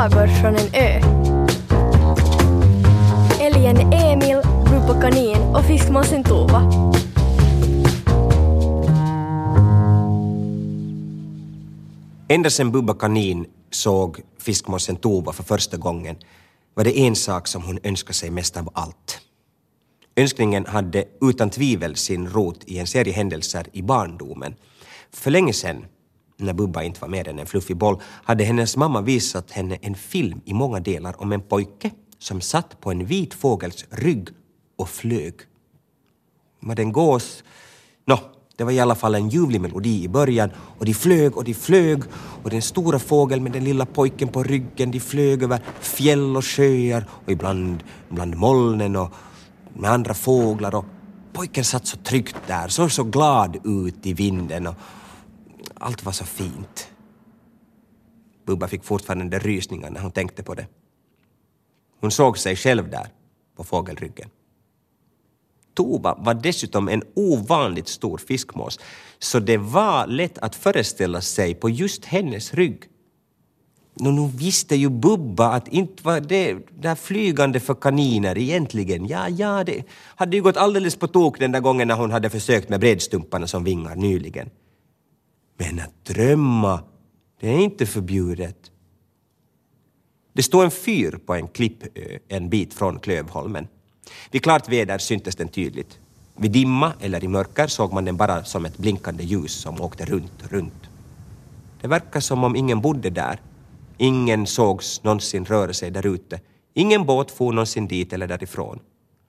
sagor från en ö. Älgen Emil, Bubba Kanin och fiskmåsen Tova. Ända sedan Bubba Kanin såg fiskmåsen Tova för första gången var det en sak som hon önskade sig mest av allt. Önskningen hade utan tvivel sin rot i en serie händelser i barndomen. För länge sedan, när Bubba inte var mer än en fluffig boll, hade hennes mamma visat henne en film i många delar om en pojke som satt på en vit fågels rygg och flög. Var det en gås? Nå, det var i alla fall en ljuvlig melodi i början och de flög och de flög och den stora fågeln med den lilla pojken på ryggen de flög över fjäll och sjöar och ibland bland molnen och med andra fåglar och pojken satt så tryggt där, såg så glad ut i vinden och allt var så fint. Bubba fick fortfarande rysningar när hon tänkte på det. Hon såg sig själv där på fågelryggen. Tova var dessutom en ovanligt stor fiskmås, så det var lätt att föreställa sig på just hennes rygg. Nå, nu visste ju Bubba att inte var det där flygande för kaniner egentligen. Ja, ja, det hade ju gått alldeles på tok den där gången när hon hade försökt med bredstumparna som vingar nyligen. Men att drömma, det är inte förbjudet. Det stod en fyr på en klippö en bit från Klövholmen. Vid klart väder syntes den tydligt. Vid dimma eller i mörker såg man den bara som ett blinkande ljus som åkte runt, runt. Det verkar som om ingen bodde där. Ingen sågs någonsin röra sig där ute. Ingen båt for någonsin dit eller därifrån.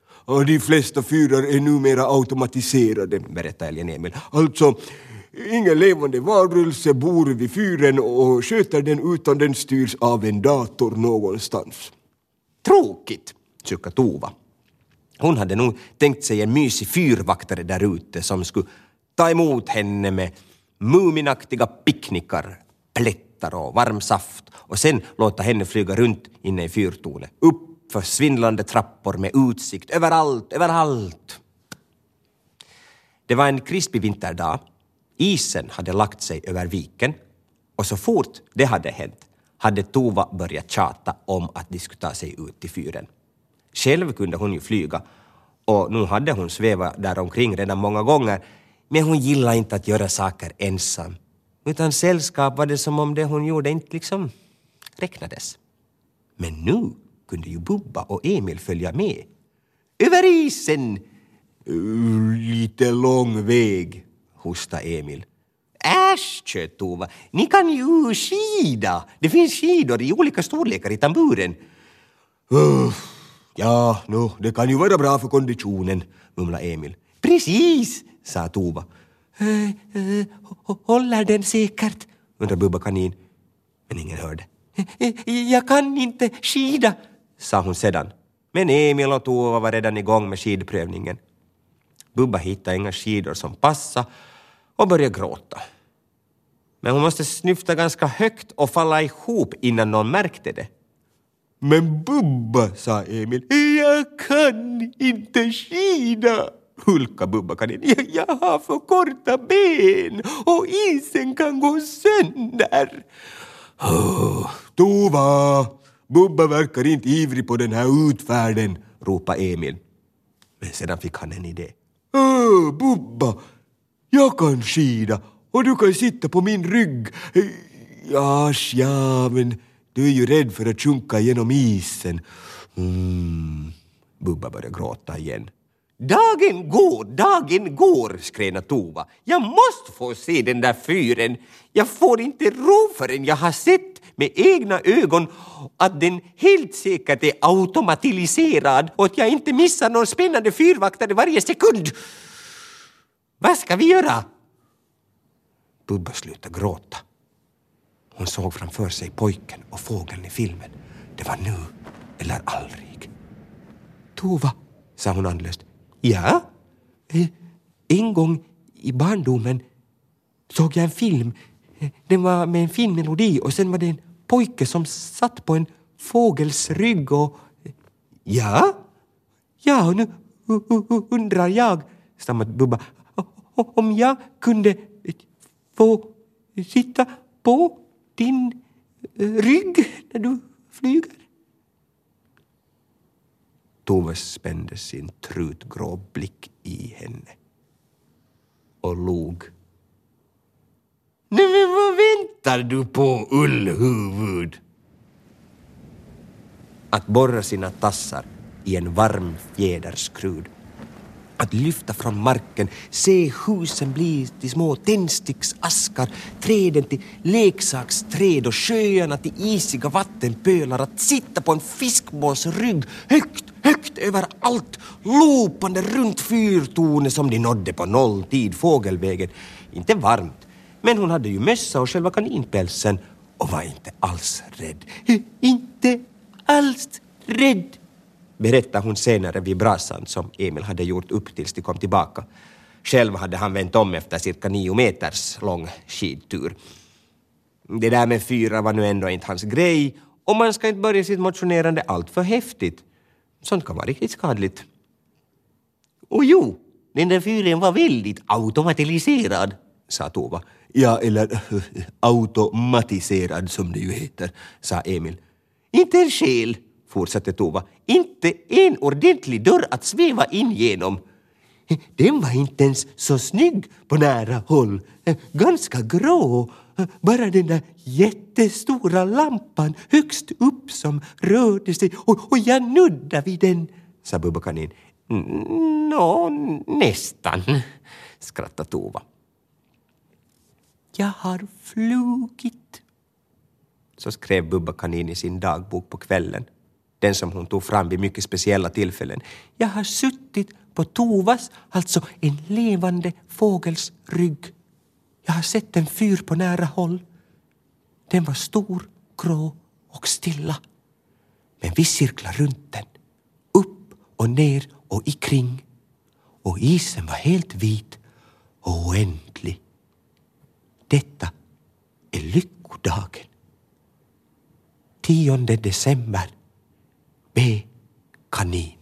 Och de flesta fyrar är numera automatiserade, berättar Älgen Emil. Alltså, ingen levande varelse bor vid fyren och sköter den utan den styrs av en dator någonstans. Tråkigt, suckade Tova. Hon hade nog tänkt sig en mysig fyrvaktare där ute som skulle ta emot henne med muminaktiga picknickar, plättar och varm saft och sen låta henne flyga runt inne i fyrtornet. Upp för svindlande trappor med utsikt överallt, överallt. Det var en krispig vinterdag. Isen hade lagt sig över viken och så fort det hade hänt hade Tova börjat tjata om att de skulle ta sig ut till fyren. Själv kunde hon ju flyga och nu hade hon svävat där omkring redan många gånger men hon gillade inte att göra saker ensam. Utan sällskap var det som om det hon gjorde inte liksom räknades. Men nu kunde ju Bubba och Emil följa med. Över isen! Uh, lite lång väg, hostade Emil. Äsch, tjöt Tova. Ni kan ju skida. Det finns skidor i olika storlekar i tamburen. Uff, ja, no, det kan ju vara bra för konditionen, mumlade Emil. Precis, sa Tova. Äh, eh, äh, eh, håller den säkert? undrade Bubba kanin. Men ingen hörde. Eh, jag kan inte skida, sa hon sedan. Men Emil och Tova var redan igång med skidprövningen. Bubba hittade inga skidor som passade och började gråta. Men hon måste snyfta ganska högt och falla ihop innan någon märkte det. Men Bubba, sa Emil, jag kan inte skida. Hulka Bubba kanin. Jag, jag har för korta ben och isen kan gå sönder. Oh, Tova, Bubba verkar inte ivrig på den här utfärden, ropade Emil. Men sedan fick han en idé. Öh, Bubba, jag kan skida och du kan sitta på min rygg. Ja, ja, men du är ju rädd för att sjunka genom isen. Mm. Bubba började gråta igen. Dagen går, dagen går, skränade Tova. Jag måste få se den där fyren. Jag får inte ro förrän jag har sett med egna ögon att den helt säkert är automatiserad och att jag inte missar någon spännande fyrvaktare varje sekund. Vad ska vi göra? Bubba slutade gråta. Hon såg framför sig pojken och fågeln i filmen. Det var nu eller aldrig. Tova, sa hon andlöst. Ja? Eh, en gång i barndomen såg jag en film. Den var med en fin melodi och sen var det en pojke som satt på en fågels rygg och... Ja? Ja, och nu undrar jag, stammade Bubba, om jag kunde få sitta på din eh, rygg när du flyger. Tove spände sin trutgrå blick i henne och log. Nej väntar du på, ullhuvud? Att borra sina tassar i en varm fjäderskrud. Att lyfta från marken, se husen bli till små tändsticksaskar, träden till leksaksträd och sjöarna till isiga vattenpölar. Att sitta på en fiskmås rygg högt, högt över allt, lopande runt fyrtornet som de nådde på nolltid fågelvägen. Inte varmt, men hon hade ju mössa och själva kaninpälsen och var inte alls rädd. Inte alls rädd, berättade hon senare vid brasan som Emil hade gjort upp tills de kom tillbaka. Själv hade han vänt om efter cirka nio meters lång skidtur. Det där med fyra var nu ändå inte hans grej och man ska inte börja sitt motionerande allt för häftigt. Sånt kan vara riktigt skadligt. Och jo, den där fyren var väldigt automatiserad, sa Tova. Ja, eller automatiserad som det ju heter, sa Emil. Inte en själ, fortsatte Tova. Inte en ordentlig dörr att sväva in genom. Den var inte ens så snygg på nära håll. Ganska grå. Bara den där jättestora lampan högst upp som rörde sig och, och jag nuddade vid den, sa Bubba Kanin. Nå, nästan, skrattade Tova. Jag har flugit, så skrev Bubba Kanin i sin dagbok på kvällen. Den som hon tog fram vid mycket speciella tillfällen. Jag har suttit på Tovas, alltså en levande fågels rygg. Jag har sett en fyr på nära håll. Den var stor, grå och stilla. Men vi cirklade runt den, upp och ner och ikring. Och isen var helt vit och oändlig. Detta är lyckodagen. 10 december. B. Kanin.